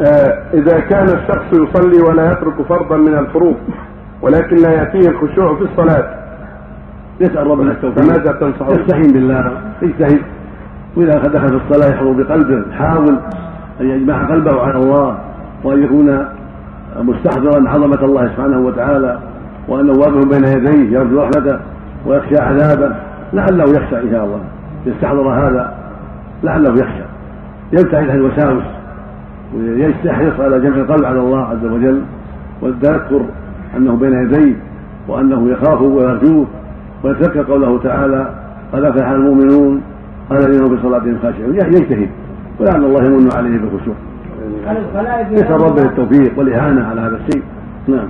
آه، إذا كان الشخص يصلي ولا يترك فرضا من الفروض ولكن لا يأتيه الخشوع في الصلاة. يسأل ربنا التوفيق. فماذا تنصحه؟ يستعين بالله يجتهد وإذا دخل في الصلاة يحضر بقلبه يحاول أن يجمع قلبه على الله وأن يكون مستحضرا عظمة الله سبحانه وتعالى وأنه واقف بين يديه يرجو رحمته ويخشى عذابه. لعله يخشى إن شاء الله. يستحضر هذا لعله يخشى. يبتعد عن الوساوس. ويحرص على جمع القلب على الله عز وجل والتذكر أنه بين يديه وأنه يخافه ويرجوه ويتذكر قوله تعالى قد افلح المؤمنون الذين بصلاتهم خاشعون. يجتهد. ولعل الله يمن عليه بالخشوع. يسأل ربه التوفيق والإهانة على هذا الشيء. نعم.